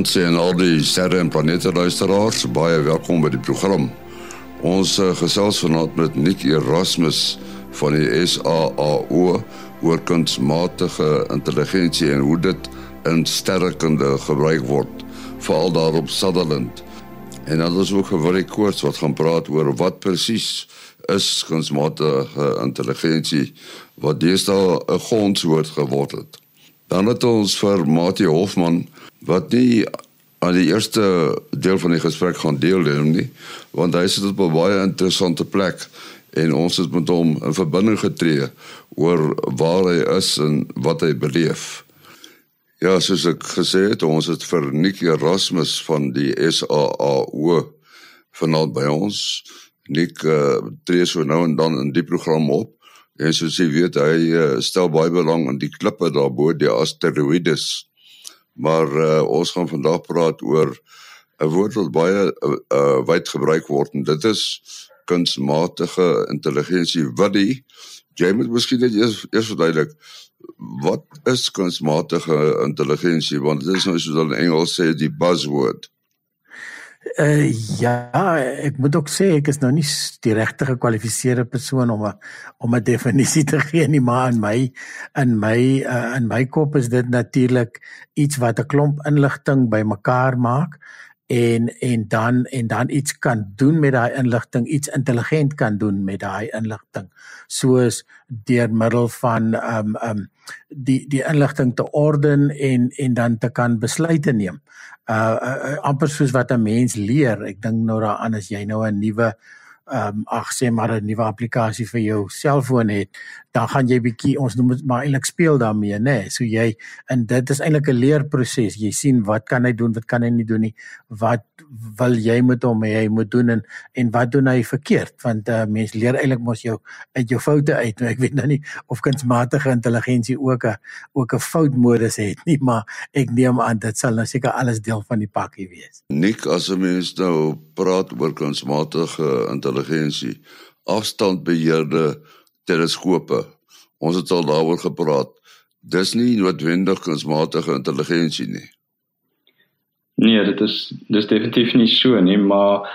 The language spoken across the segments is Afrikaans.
Vanaand sien al die sterre en planete luisteraars baie welkom by die program. Ons uh, gesels vanaand met Nick Erasmus van die SAAO oor kunsmatige intelligensie en hoe dit in sterrekunde gebruik word, veral daar op Sutherland. En dan is ook 'n baie kort wat gaan praat oor wat presies is kunsmatige intelligensie wat deesdae 'n grondwoord geword het. Dan het ons vir Mati Hofman wat nie aan die eerste deel van die gesprek gaan deelneem nie, want hy sit op 'n baie interessante plek en ons het met hom in verbinding getree oor waar hy is en wat hy beleef. Ja, soos ek gesê het, ons het vir Nick Erasmus van die SAAO vanaand by ons. Nick uh, tree so nou en dan in die program op En soos jy weet, hy uh, stel baie belang in die klippe daarbo, die asteroïdes. Maar uh, ons gaan vandag praat oor 'n woord wat baie uh, uh, wyd gebruik word en dit is kunsmatige intelligensie. Wat die jy moet miskien net eers eers verduidelik wat is kunsmatige intelligensie want dit is nou soos hulle in Engels sê die buzzword. Uh, ja, ek moet ook sê ek is nou nie die regte gekwalifiseerde persoon om 'n om 'n definisie te gee nie, maar in my in my uh, in my kop is dit natuurlik iets wat 'n klomp inligting bymekaar maak en en dan en dan iets kan doen met daai inligting, iets intelligent kan doen met daai inligting, soos deur middel van um um die die inligting te orden en en dan te kan besluite neem uh, uh amper soos wat 'n mens leer. Ek dink nou daaraan as jy nou 'n nuwe ehm um, ag sê maar 'n nuwe toepassing vir jou selfoon het, dan gaan jy bietjie ons noem dit maar eintlik speel daarmee, nê. Nee. So jy en dit is eintlik 'n leerproses. Jy sien wat kan hy doen, wat kan hy nie doen nie. Wat wil jy met hom hê hy moet doen en en wat doen hy verkeerd? Want uh, mens leer eintlik mos jou uit jou foute uit. Nou ek weet nou nie of kunsmatige intelligensie ook 'n ook 'n foutmodus het nie, maar ek neem aan dit sal nou seker alles deel van die pakkie wees. Nik as 'n mens nou praat oor kunsmatige intelligensie, afstandbeheerde teleskope. Ons het al daaroor gepraat. Dis nie noodwendig kunsmatige intelligensie nie. Nee, dit is dis definitief nie so nie, maar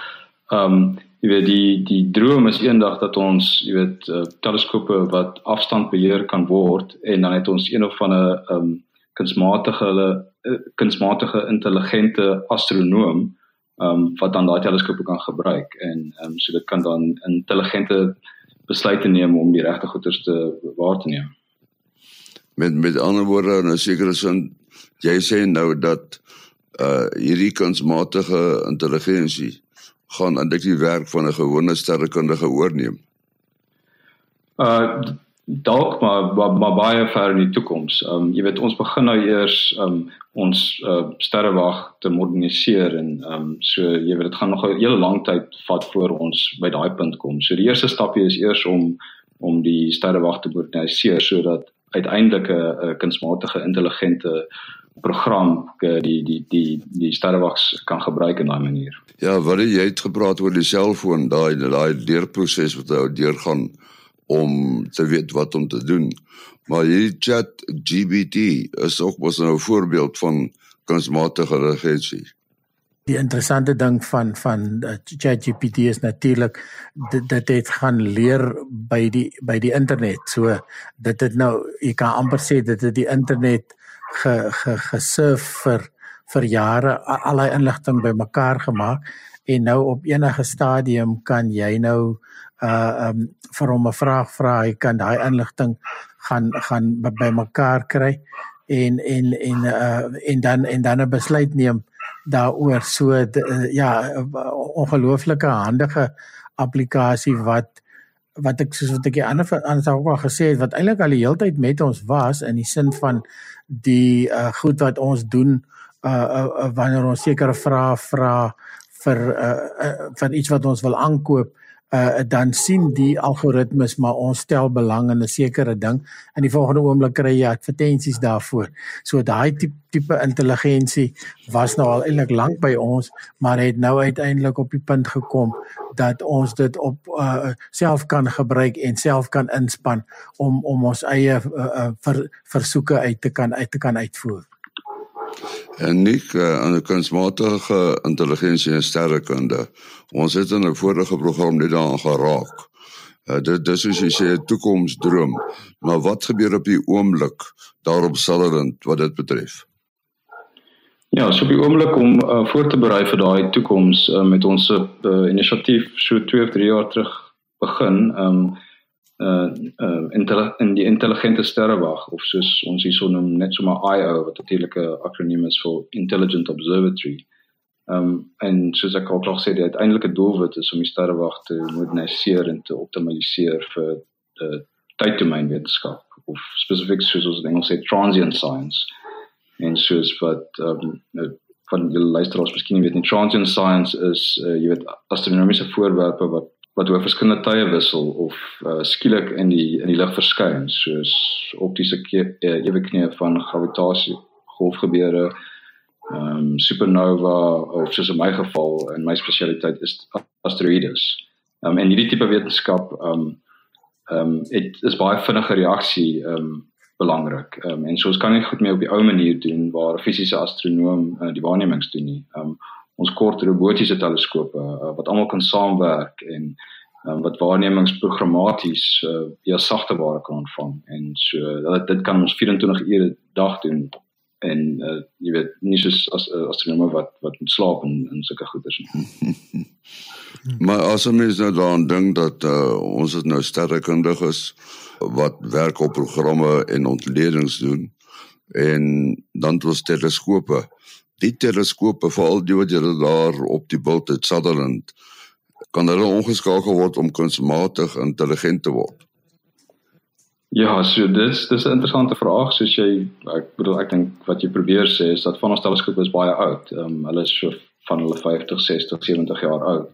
ehm um, jy weet die die droom is eendag dat ons, jy weet, uh, teleskope wat afstand beheer kan word en dan het ons een of van 'n ehm um, kunsmatige hulle uh, kunsmatige intelligente astronoom ehm um, wat dan daai teleskope kan gebruik en ehm um, so dit kan dan intelligente besluite neem om die regte goeders te waar te neem. Met met ander woorde, nou seker is dan jy sê nou dat uh hierdie kunsmatige intelligensie gaan eintlik die werk van 'n gewone sterrekundige oorneem. Uh dalk maar, maar maar baie ver in die toekoms. Um jy weet ons begin nou eers um ons uh sterrewag te moderniseer en um so jy weet dit gaan nog 'n hele lang tyd vat voor ons by daai punt kom. So die eerste stapie is eers om om die sterrewag te moderniseer sodat uiteindelik 'n kunsmatige intelligente program die die die die sterrewags kan gebruik in daai manier. Ja, wat jy het gepraat oor die selfoon, daai daai leerproses wat jy deurgaan om te weet wat om te doen. Maar hierdie chat GPT is ook mos nou 'n voorbeeld van kunsmatige intelligensie. Die interessante ding van van uh, ChatGPT is natuurlik dit dit het gaan leer by die by die internet. So dit het nou jy kan amper sê dit het die internet ge, ge gesurf vir vir jare al daai inligting bymekaar gemaak en nou op enige stadium kan jy nou uh um vir hom 'n vraag vra hy kan daai inligting gaan gaan bymekaar kry en en en uh en dan en dan 'n besluit neem daaroor. So uh, ja ongelooflike handige applikasie wat wat ek soos wat ek die ander anders ook al gesê het wat eintlik al die hele tyd met ons was in die sin van die uh, goed wat ons doen uh, uh, wanneer ons sekere vrae vra vir uh, uh, van iets wat ons wil aankoop uh, dan sien die algoritmes maar ons stel belang in 'n sekere ding en die volgende oomblik kry jy advertensies daarvoor. So daai tipe tipe intelligensie was nou al eintlik lank by ons, maar het nou uiteindelik op die punt gekom dat ons dit op uh, self kan gebruik en self kan inspann om om ons eie uh, uh, ver, versoeke uit te kan uit te kan uitvoer. En nie uh, in kunsmatige intelligensie en sterrekunde. Ons het in 'n vorige program net daaraan geraak. Uh, dit dis soos jy sê 'n toekomsdroom. Maar wat gebeur op die oomblik daarop Sutherland wat dit betref? Ja, so die oomblik om uh, voor te berei vir daai toekoms uh, met ons uh, inisiatief so 2 of 3 jaar terug begin. Um uh uh in die intelligente sterrewag of soos ons hierso noem net so maar IO wat natuurlik 'n akroniem is vir Intelligent Observatory. Um en soos ek al klaar sê die uiteindelike doelwit is om die sterrewag te moderniseer en te optimaliseer vir die tyddomein wetenskap of spesifiek soos ons in Engels sê transient science. En soos wat um van julle luisteraars miskien weet nie transient science is uh, jy weet astronomiese voorwerpe wat wat oor verskillende tye wissel of uh, skielik in die in die lug verskyn soos optiese uh, eweknieë van gravitasie golfgebeure ehm um, supernova of soos in my geval in my spesialiteit is asteroïdes. Ehm um, en hierdie tipe wetenskap ehm um, ehm um, dit is baie vinnige reaksie ehm um, belangrik. Ehm um, en soos kan ek goed mee op die ou manier doen waar fisiese astronoom uh, die waarnemings doen nie. Ehm um, ons kort robotiese teleskope uh, wat almal kan saamwerk en um, wat waarnemings programmaties uh, via sagte ware kan ontvang en so dat dit kan ons 24 ure dag doen en uh, jy weet nie soos as uh, astronome wat wat moet slaap en en sulke goeders nie. maar as ons nou daaraan dink dat uh, ons is nou sterrekundiges wat werk op programme en ontledings doen en dan het ons teleskope die teleskope veral die wat julle daar op die bult het Sutherland kan hulle ongeskakel word om kunsmatig intelligent te word. Ja, so dis dis 'n interessante vraag soos jy ek bedoel ek dink wat jy probeer sê is dat van ons teleskope is baie oud. Ehm um, hulle is so van hulle 50, 60, 70 jaar oud.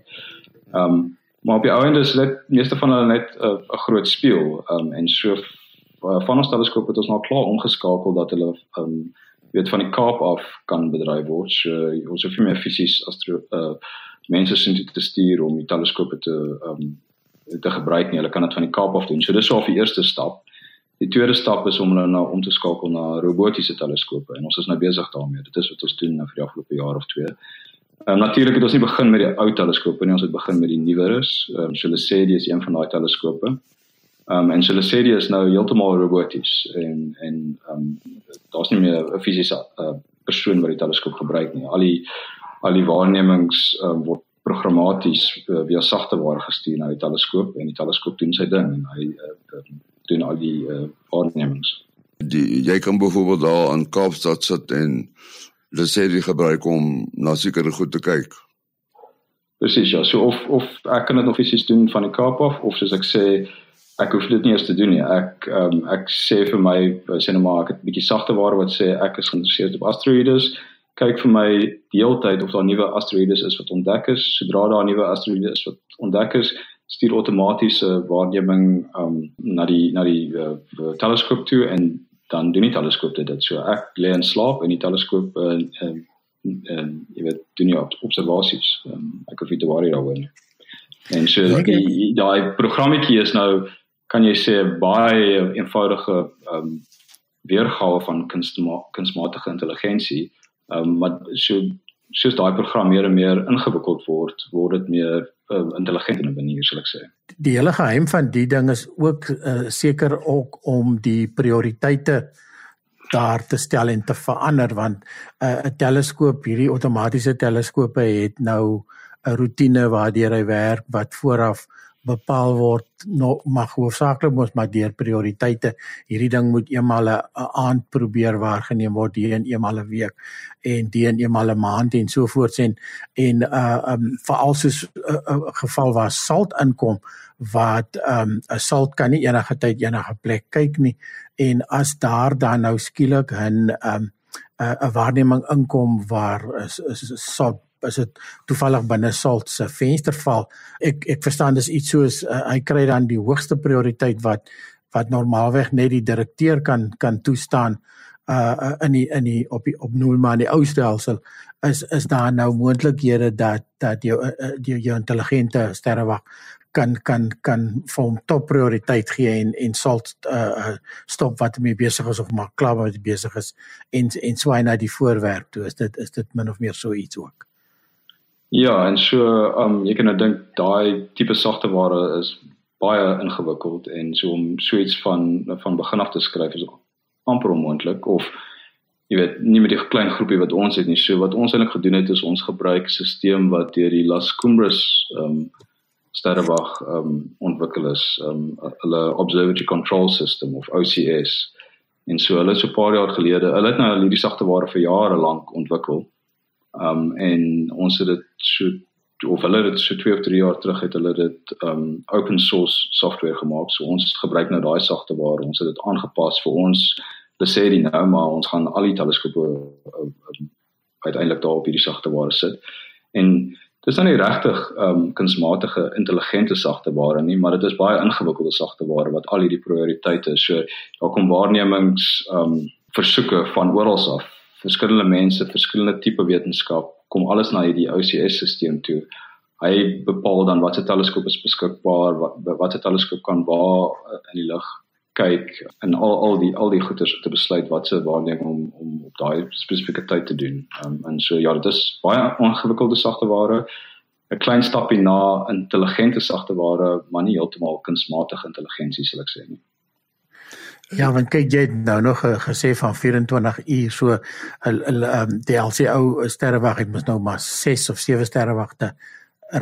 Ehm um, maar op die ou end is dit meeste van hulle net 'n uh, groot spieël. Ehm um, en so uh, van ons teleskope het ons nou klaar omgeskakel dat hulle ehm um, weet van die Kaap af kan bedryf word. So ons hoef nie meer fisies astro uh mense sien dit te stuur om die teleskope te um te gebruik nie. Hulle kan dit van die Kaap af doen. So dis al die eerste stap. Die tweede stap is om hulle nou om te skakel na robotiese teleskope en ons is nou besig daarmee. Dit is wat ons doen nou vir die afgelope jaar of twee. Ehm um, natuurlik het ons nie begin met die ou teleskope nie. Ons het begin met die nuweres. Ehm um, so hulle sê dit is een van daai teleskope. Ehm um, en hulle sê dit is nou heeltemal roboties en en um, daar's nie meer 'n fisiese uh, persoon wat die teleskoop gebruik nie. Al die al die waarnemings um, word programmaties uh, via sagte ware gestuur na die teleskoop en die teleskoop doen sy ding en hy uh, doen al die uh, waarnemings. Die jy kan byvoorbeeld daar in Kaapstad sit en hulle sê jy gebruik om na sekere goed te kyk. Presies ja, so of of ek kan dit nog fisies doen van die Kaap af of soos ek sê ek hoef dit nie eers te doen nie. Ek ehm um, ek sê vir my sê net maar ek het 'n bietjie sagte ware wat sê ek is geïnteresseerd op asteroïdes. Kyk vir my die hele tyd of daar nuwe asteroïdes is wat ontdek is. Sodra daar nuwe asteroïdes is wat ontdek is, stuur outomatiese waarneming ehm um, na die na die uh, teleskoop toe en dan doen die teleskoop dit. So ek lê in slaap en die teleskoop en uh, uh, uh, jy weet doen jy observasies. Um, ek hoef nie te worry daaroor nie. En so die daai programmetjie is nou kan jy sê baie eenvoudige ehm um, weergawe van kunstma kunsmatige intelligensie. Ehm um, maar so soos daai program meer en meer ingewikkeld word, word dit meer um, intelligent in 'n manier sal ek sê. Die hele geheim van die ding is ook uh, seker ook om die prioriteite daar te stel en te verander want uh, 'n uh, teleskoop, hierdie outomatiese teleskope het nou 'n rotine waardeur hy werk wat vooraf bepaal word no, mag hoofsaaklik mos maar deur prioriteite. Hierdie ding moet eenmal 'n aand probeer waargeneem word hier in eenmal 'n week en die in eenmal 'n maand en so voort en en uh um veral soos 'n uh, uh, geval waar salt inkom wat um 'n salt kan nie enige tyd enige plek kyk nie en as daar dan nou skielik 'n um 'n waarneming inkom waar is, is, is salt as dit toevallig binne Salt se venster val. Ek ek verstaan dis iets soos uh, hy kry dan die hoogste prioriteit wat wat normaalweg net die direkteur kan kan toestaan uh in die in die op die op nul maar in die ou stelsel is is daar nou moontlikhede dat dat jou uh, jou, jou intelligente sterrewag kan kan kan vir hom top prioriteit gee en en sal uh stop wat hy besig is of maar klaar wat besig is en en swaai na die voorwerp toe is dit is dit min of meer so iets ook. Ja, en so um jy kan nou dink daai tipe sagte ware is baie ingewikkeld en so om so iets van van begin af te skryf is amper onmoontlik of jy weet nie met die klein groepie wat ons het nie. So wat ons eintlik gedoen het is ons gebruik stelsel wat deur die Las Cumbres um sterrewag um ontwikkel is, um hulle Observatory Control System of OCS. En so hulle so paar jaar gelede, hulle het nou hierdie sagte ware vir jare lank ontwikkel. Um en ons het dit so of hulle het so 2 of 3 jaar terug het hulle dit um open source software gemaak. So ons gebruik nou daai sagte ware. Ons het dit aangepas vir ons sê die nou maar ons gaan al die teleskope uh, uh, uiteindelik daar op hierdie sagte ware sit. En dis dan nie regtig ehm um, kunsmatige intelligente sagte ware nie, maar dit is baie ingewikkelde sagte ware wat al hierdie prioriteite. So daar kom waarnemings ehm um, versoeke van oral af. Verskillende mense, verskillende tipe wetenskap kom alles na hierdie OCS-stelsel toe. Hy bepaal dan watter teleskoop is beskikbaar, wat watter teleskoop kan waar uh, in die lug kyk en al al die al die goeders om te besluit wat se waarneming om om op daai spesifieke tyd te doen. Um, en so ja, dit is baie ongewikkelde sagte ware. 'n Klein stapie na intelligente sagte ware, maar nie heeltemal kunsmatige intelligensie sal ek sê nie. Ja, want kyk jy nou nog gesê van 24 uur so hulle um, die LCO sterrewag het mos nou maar 6 of 7 sterrewagte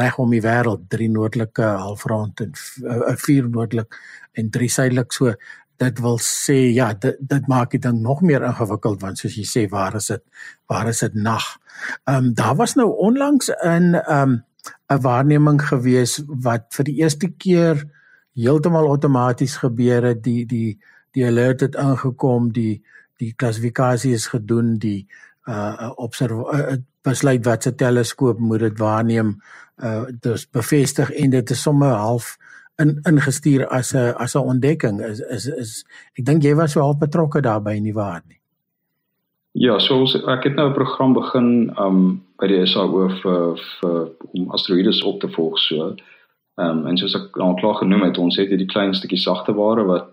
reg om die wêreld, drie noordelike halfrond en uh, vier noordelik en drie suidelik so. Dit wil sê ja, dit dit maak dit dan nog meer ingewikkeld want soos jy sê, waar is dit? Waar is dit nag? Ehm um, daar was nou onlangs in ehm um, 'n waarneming gewees wat vir die eerste keer heeltemal outomaties gebeur het. Die die die alert het aangekom, die die klassifikasie is gedoen, die uh observ uh, besluit wat se teleskoop moet dit waarneem uh dis bevestig en dit is sommer half in ingestuur as 'n as 'n ontdekking is is is ek dink jy was wel betrokke daarbey nie waar nie. Ja, so ek het nou 'n program begin um by die SAO vir vir om asteroïdes op te volg so. Um en soos ek al klaar genoem het, ons het hierdie klein stukkie sagte ware wat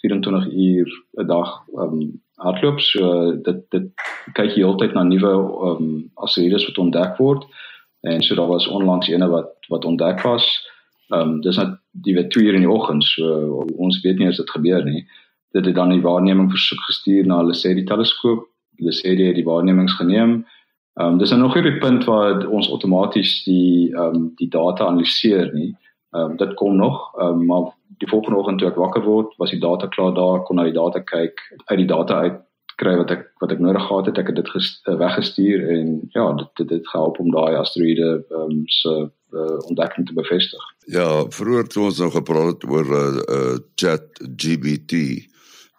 24 uur 'n dag um hardloop. So dit dit kyk jy heeltyd na nuwe um asteroïdes wat ontdek word. En so daar was onlangs eene wat wat ontdek was. Ehm um, dis net die wat 2 uur in die oggend. So ons weet nie as dit gebeur nie. Dit het dan die waarneming versoek gestuur na die teleskoop. Hulle sê die die waarnemings geneem. Ehm um, dis nou nog hierdie punt waar ons outomaties die ehm um, die data analiseer nie. Ehm um, dit kom nog, ehm um, maar die volgende oggend toe ek wakker word, was die data klaar daar, kon na die data kyk, uit die data uit kry wat ek wat ek nodig gehad het, ek het dit ges, uh, weggestuur en ja, dit dit het gehelp om daai asteroïde um, se uh, ontdekking te bevestig. Ja, vroeër toe ons nog gepraat het oor uh, uh, chat GBT,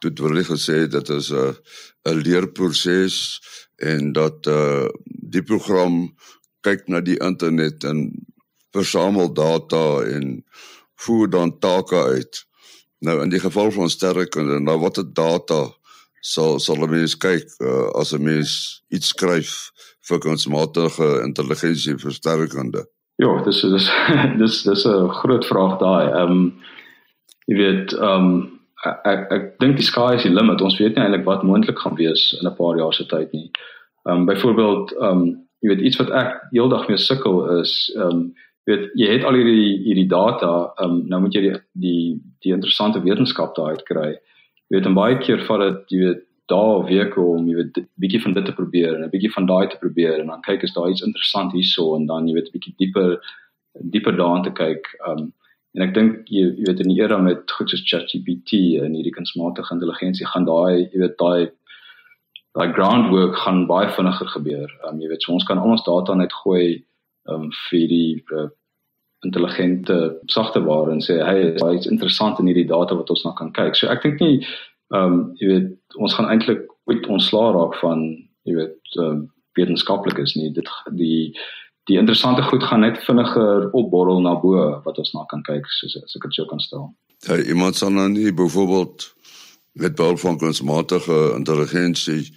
dit word gesê dat dit 'n uh, 'n leerproses en dat uh, die program kyk na die internet en versamel data en voer dan take uit. Nou in die geval van sterrekunde, nou wat het data sal sal mens kyk uh, as 'n mens iets skryf vir kunsmatige intelligensie versterkende. Ja, dis dis dis dis 'n groot vraag daai. Ehm um, jy weet ehm um, ek ek dink die sky is die limit. Ons weet nie eintlik wat moontlik gaan wees in 'n paar jaar se tyd nie. Ehm um, byvoorbeeld ehm um, jy weet iets wat ek heeldag mee sukkel is ehm um, weet jy het al hierdie hierdie data ehm um, nou moet jy die die die interessante wetenskap daar uitkry jy weet en baie keer vat dit jy weet daar weke om jy weet bietjie van dit te probeer en 'n bietjie van daai te probeer en dan kyk as daar iets interessant hierso en dan jy weet 'n bietjie dieper dieper daarin te kyk um en ek dink jy, jy weet in die era met goed soos ChatGPT en hierdie kunsmatige intelligensie gaan daai jy weet daai daai groundwork gaan baie vinniger gebeur. Um jy weet so ons kan al ons data net gooi um vir die uh, intelligente sagte ware en sê hey, is baie interessant in hierdie data wat ons na kan kyk. So ek dink nie ehm um, jy weet ons gaan eintlik ooit ontslaa raak van jy weet ehm um, wetenskaplik is nie. Dit die die interessante goed gaan net vinniger opborrel na bo wat ons na kan kyk soos as ek dit sou kan stel. Ja, iemand sal nou nie byvoorbeeld met behulp van kunsmatige intelligensie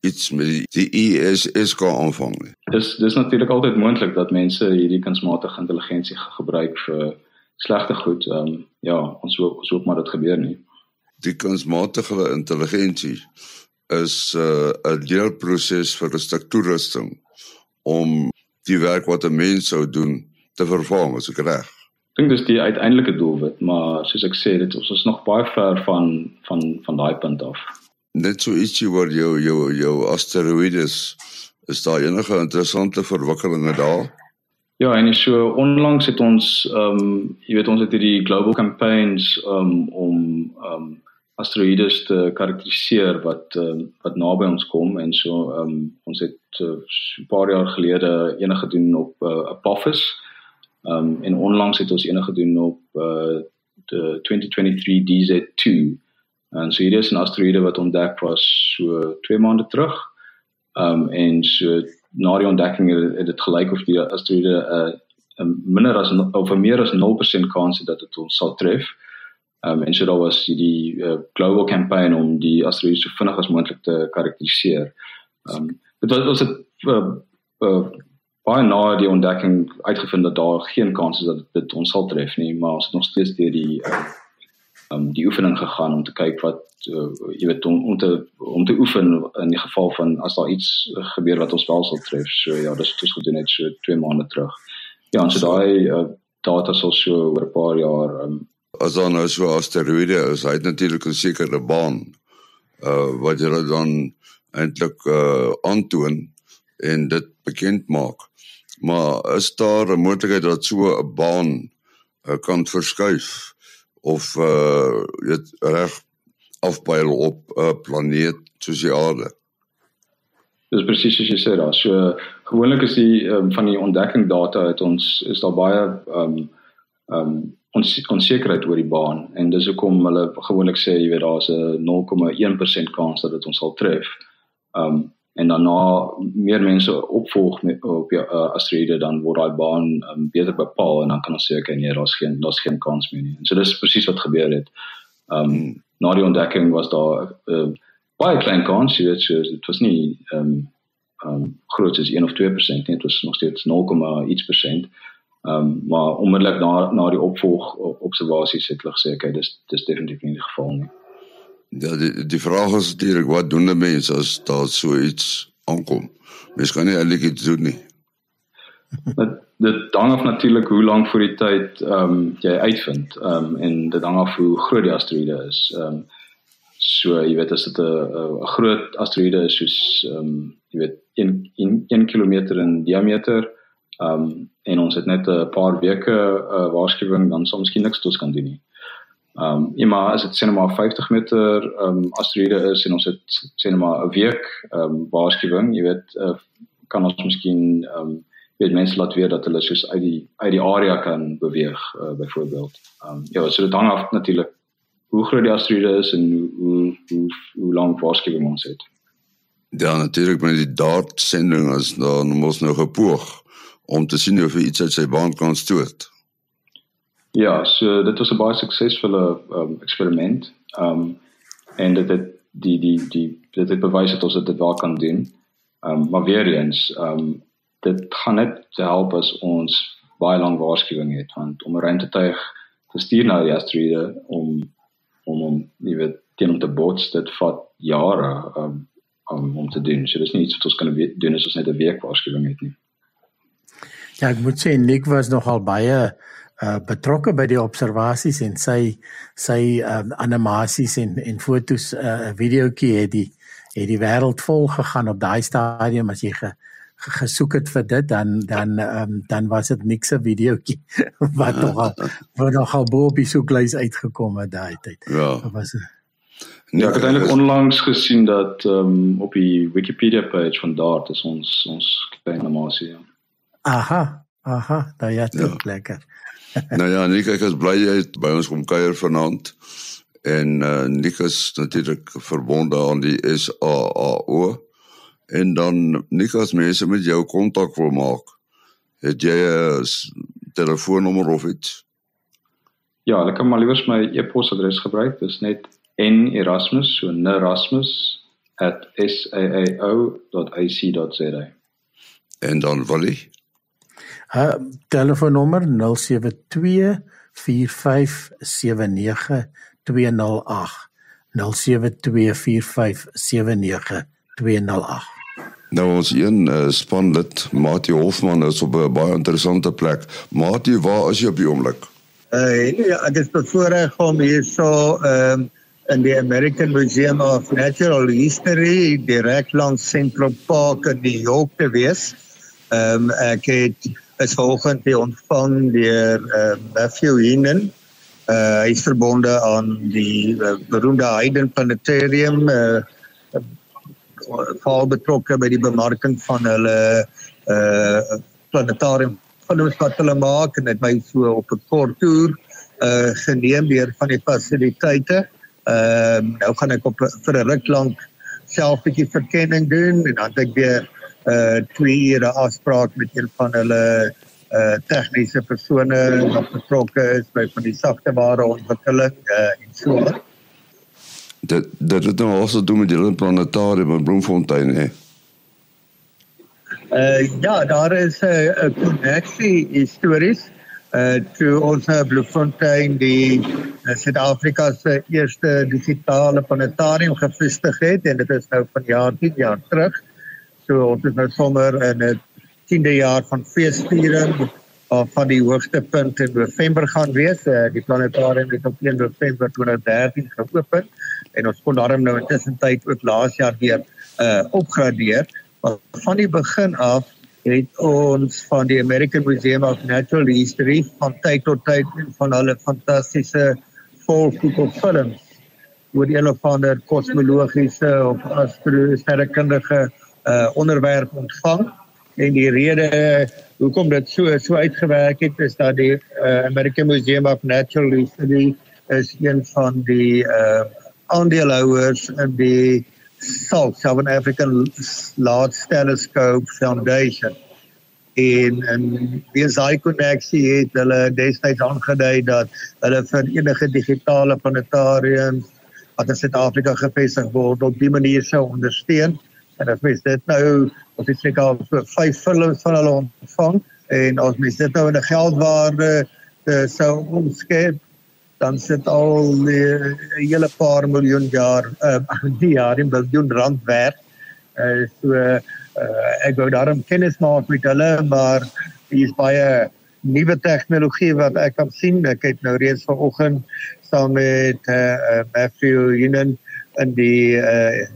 iets met die ISS kan aanvang nie. Dis dis natuurlik altyd moontlik dat mense hierdie kunsmatige intelligensie gebruik vir slegte goed. Ehm um, ja, ons hoop ons hoop maar dit gebeur nie. Die kunsmatige intelligensie is uh, 'n uh, leerproses vir 'n stuk toerusting om die werk wat 'n mens sou doen te vervang, as ek reg. Ek dink dis die uiteindelike doelwit, maar soos ek sê, dit ons is nog baie ver van van van daai punt af. Net so ietsie oor jou jou jou asteroïdes. Is daar enige interessante verwikkelinge daar? Ja, en so onlangs het ons ehm um, jy weet ons het hierdie global campaigns um, om ehm um, asteroïdes te karakteriseer wat uh, wat naby ons kom en so um, ons het uh, 'n paar jaar gelede enige gedoen op uh, Apophis. Um en onlangs het ons enige gedoen op uh, die 2023 DZ2. En so hierdie is 'n asteroïde wat ontdek was so 2 maande terug. Um en so na die ontdekking het dit gelyk of die asteroïde 'n uh, um, minder as of meer as 0% kans het dat dit ons sal tref. Um, en so daar was die uh, global campaign om die asteroïde so vinnig as moontlik te karakteriseer. Ehm um, dit was was dit uh, uh, baie na die ontdekking uitgevind dat daar geen kans is dat dit ons sal tref nie, maar ons het nog steeds deur die ehm um, die oefening gegaan om te kyk wat uh, jy weet om, om te om te oefen in die geval van as daar iets gebeur wat ons wel sal tref. So ja, dis dis goed net so 2 maande terug. Ja, en so daai uh, data sal so oor 'n paar jaar um, as dan nou so asteroïde is, hy het natuurlik 'n sekere baan uh wat jy dan eintlik uh aantoon en dit bekend maak. Maar is daar 'n moontlikheid dat so 'n baan uh, kan verskuif of uh dit reg afpyl op 'n uh, planeet soos die aarde? Dis presies soos jy sê daar. So gewoonlik is die um, van die ontdekking data het ons is daar baie um um ons onsekerheid oor die baan en dis hoekom hulle gewoonlik sê jy weet daar's 'n 0,1% kans dat dit ons sal tref. Um en dan na meer mense opvolg met op ja uh, asteroïde dan word daai baan um, beter bepaal en dan kan ons sê okay nee daar's geen daar's geen kans meer nie. En so dis presies wat gebeur het. Um na die ontdekking was daar 'n uh, baie klein kans jy weet so dit was nie um um groot as 1 of 2% nie dit was nog steeds 0, iets persent. Ehm um, maar onmiddellik na na die opvolg observasies het hulle gesê okay dis dis definitief nie die geval nie. Ja die die vraag is natuurlik wat doen die mense as daar so iets aankom? Mens kan nie eintlik iets doen nie. dit dit hang af natuurlik hoe lank voor die tyd ehm um, jy uitvind. Ehm um, en dit hang af hoe groot die asteroïde is. Ehm um, so jy weet as dit 'n groot asteroïde is soos ehm um, jy weet 1 1 1 km in diameter Ehm um, en ons het net 'n paar weke uh, waarskuwing dan sou miskien niks toets kan doen nie. Ehm um, ja maar as dit sê net maar 50 meter ehm um, asteroïde is en ons het sê net maar 'n week ehm um, waarskuwing, jy weet uh, kan ons miskien ehm um, weet mense laat weet dat hulle soos uit die uit die area kan beweeg uh, byvoorbeeld. Ehm um, ja, so dit hang af natuurlik hoe groot die asteroïde is en hoe hoe hoe, hoe lank waarskuwing ons het. Ja, natuurlik met die dart sending as dan moet nou gepoog om te sien of iets uit sy baan kan stoot. Ja, so dit was 'n baie suksesvolle um, eksperiment. Ehm um, en dit het die die die dit het bewys dat ons dit wel kan doen. Ehm um, maar weer eens, ehm um, dit gaan net help as ons baie lank waarskuwing het want om 'n ruimtetuig te stuur na die asteroïde om om om jy weet teen om te bots dit vat jare um, um, om te doen. So dis nie iets wat ons kan doen as ons net 'n week waarskuwing het nie. Ja, ek moet sê Nick was nogal baie uh betrokke by die observasies en sy sy uh animasies en en fotos 'n uh, videoetjie het die het die wêreld vol gegaan op daai stadium as jy ge, ge, gesoek het vir dit dan dan um, dan was dit niks 'n videoetjie wat nogal wat nogal bo op die soeklys uitgekom het daai tyd. Ja. Was Ja, ek het eintlik onlangs gesien dat um, op die Wikipedia page van Dart is ons ons klein animasie. Ja. Aha, aha, daai ja, dit ja. lekker. nou ja, Nik, ek is bly jy het by ons kom kuier vanaand. En uh, Nik is natuurlik verbonde aan die SAAO. En dan Nik as mense met jou kontak wil maak, het jy 'n telefoonnommer of iets? Ja, ek kan maar liewers my e-posadres gebruik. Dit is net nerasmus, so nerasmus@saao.ac.za. En dan wil jy Uh telefoonnommer 072 Nou ons een uh, spanlid, Mati Hofman is op 'n baie interessante plek. Mati, waar is jy op die oomblik? Uh, ja, ek is bevoorreg om hier so ehm um, in die American Museum of Natural History direk langs Central Park in New York te wees. Ehm um, ek het is vanoggend hier ontvang deur uh, Matthew Heenan. Uh, hy is verbonde aan die uh, beroemde Hayden Planetarium uh, val betrokke by die bemarking van hulle uh planetarium van wat hulle maak en dit my so op 'n kort toer uh geneem deur van die fasiliteite. Uh, nou gaan ek op vir 'n ruk lank self 'n bietjie verkenning doen en dan ek weer uh twee ure afspraak met een van hulle uh tegniese persone wat betrokke is by van die sagte ware ontwikkeling uh en so. Dat dat het nou also doen met die planetarium in Bloemfontein hè. Uh ja, daar is 'n uh, konneksie histories uh toe ons uh, Bloemfontein die uh, Suid-Afrika se eerste digitale planetarium gevestig het en dit is nou van jaar 10 jaar terug. So ons is nou sommer in 'n 10de jaar van feesviering of van die hoogste punt in November gaan wees. Uh, die planetarium het op 1 November 2013 geopen en ons kon daarom nou intussen tyd ook laas jaar weer uh opgradeer. Maar van die begin af het ons van die American Museum of Natural History van tyd tot tyd van hulle fantastiese volksfilms oor die een of ander kosmologiese of astrosterrekundige uh onderwerp ontvang en die rede hoekom dit so so uitgewerk het is dat die uh, American Museum of Natural History is een van die uh aandeelhouers in die SALT Southern African Large Telescope Foundation. En en die SAI koneksie het hulle destyds aangedui dat hulle vir enige digitale planetariums wat in Suid-Afrika gevestig word op die manier sou ondersteun en as mens dit nou ons het seker al so vyf films van hulle ontvang en as mens dit nou in 'n geldwaarde uh, sou omskep dan sit al 'n uh, hele paar miljoen jaar uh, die jaar in miljoen rand werd. Uh, so uh, ek wou daarom kennis maak met hulle maar hier is baie nuwe tegnologie wat ek kan sien. Ek het nou reeds vanoggend saam met uh, Matthew Heenan in die uh,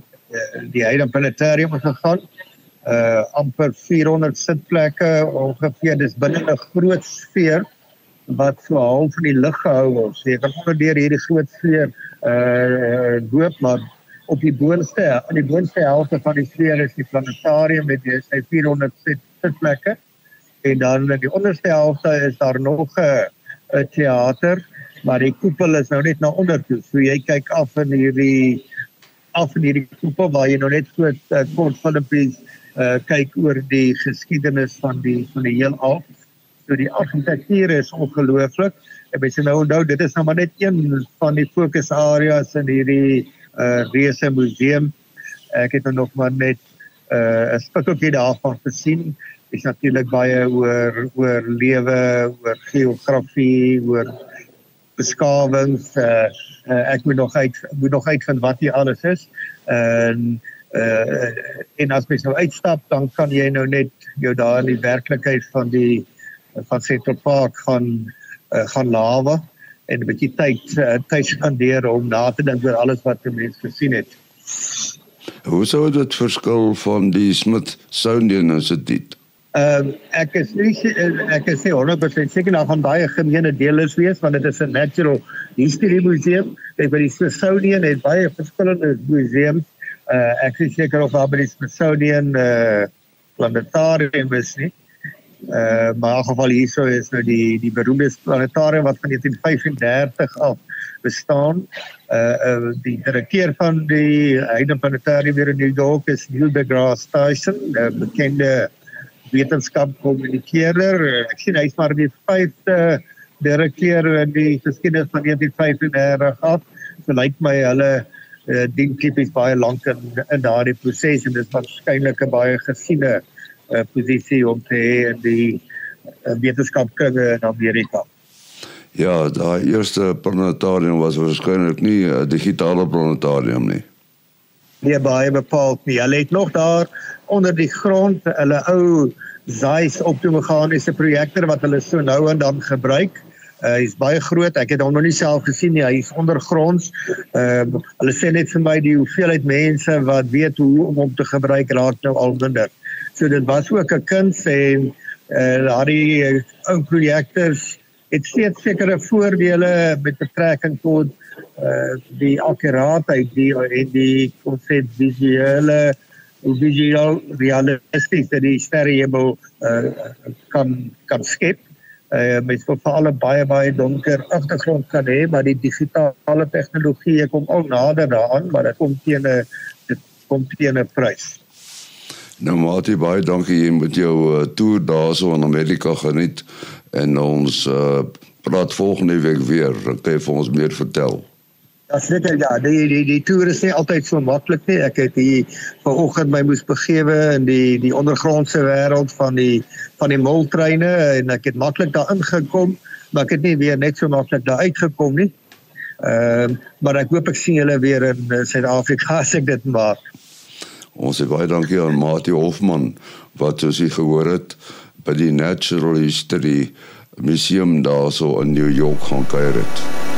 die Hayden Planetarium gegaan. Uh amper 400 sitplekke ongeveer dis binne 'n groot sfeer wat so half in die lug gehou word. So jy kan onderdeur hierdie groot sfeer uh loop maar op die boonste aan die boonste helfte van die sfeer is die planetarium met die sy 400 sitplekke en dan in die onderste helfte is daar nog 'n 'n teater maar die koepel is nou net na onder toe. So jy kyk af in hierdie af in hierdie groepe waar jy nou net so 'n uh, kort filmpies uh, kyk oor die geskiedenis van die van die heelal. So die argitektuur is ongelooflik. Ek sê nou onthou dit is nou maar net een van die fokusareas in hierdie uh, reuse museum. Ek het nog maar net uh, 'n stukkie daarvan gesien. Is natuurlik baie oor oor lewe, oor geografie, oor beskawings uh, uh, ek moet nog uit moet nog uitvind wat hier alles is en uh, en as mens nou uitstap dan kan jy nou net jou daar in die werklikheid van die van Central Park gaan uh, gaan lawe en 'n bietjie tyd uh, tyd spandeer om na te dink oor alles wat jy mens gesien het. Hoe sou dit verskil van die Smithsonian Instituut? Uh, ek is nie ek is nie 100% seker nou van baie gemeene dele wees want dit is 'n natural history museum. Ek by die Smithsonian het baie verskillende museums. Uh, ek is seker of daar by die Smithsonian uh, planetarium is nie. Uh, maar in geval hierso is nou die die beroemde planetarium wat van 1935 af bestaan. Uh, uh die direkteur van die Hayden Planetarium hier in New York is Neil deGrasse Tyson, 'n bekende wetenskap kommunikeerder. Ek sien hy's maar die vyfde direkteur in die geskiedenis van 1935 af. So lyk my hulle uh, dien tipies baie lank in, in daardie proses en dit is waarskynlik 'n baie gesiene uh, posisie om te hê in die uh, wetenskapkringe in Amerika. Ja, daai eerste planetarium was waarskynlik nie 'n digitale planetarium nie. Nee, baie bepaald nie. Hulle het nog daar onder die grond hulle ou Zeiss optomeganiese projektor wat hulle so nou en dan gebruik. Uh, hy is baie groot. Ek het hom nog nie self gesien nie. Hy is ondergronds. Ehm uh, hulle sê net vir my die hoeveelheid mense wat weet hoe om hom te gebruik raak nou al minder. So dit was ook 'n kuns en eh uh, uh, ou projektors het steeds sekere voordele met betrekking tot uh, die akkuraatheid die en die konsep visuele visueel realisties dat die sterrehemel eh uh, kan kan skep. Eh uh, met veral baie baie donker agtergrond kan hê, maar die digitale tegnologie kom al nader daaraan, maar dit kom teen 'n dit kom teen 'n prys. Nou Mati baie dankie jy met jou uh, toer daarso in Amerika geniet en ons uh, praat volgende week weer. Kan jy vir ons meer vertel? Ja, seker ja, die die die toer is nie altyd so maklik nie. Ek het hier vanoggend my moes begewe in die die ondergrondse wêreld van die van die moltreine en ek het maklik daar ingekom, maar ek het nie weer net so maklik daar uitgekom nie. Ehm uh, maar ek hoop ek sien julle weer in uh, Suid-Afrika as ek dit maak. Ons sê baie dankie aan Mati Hofman wat soos jy gehoor het by die Natural History Museum daarso in New York gaan kuier het.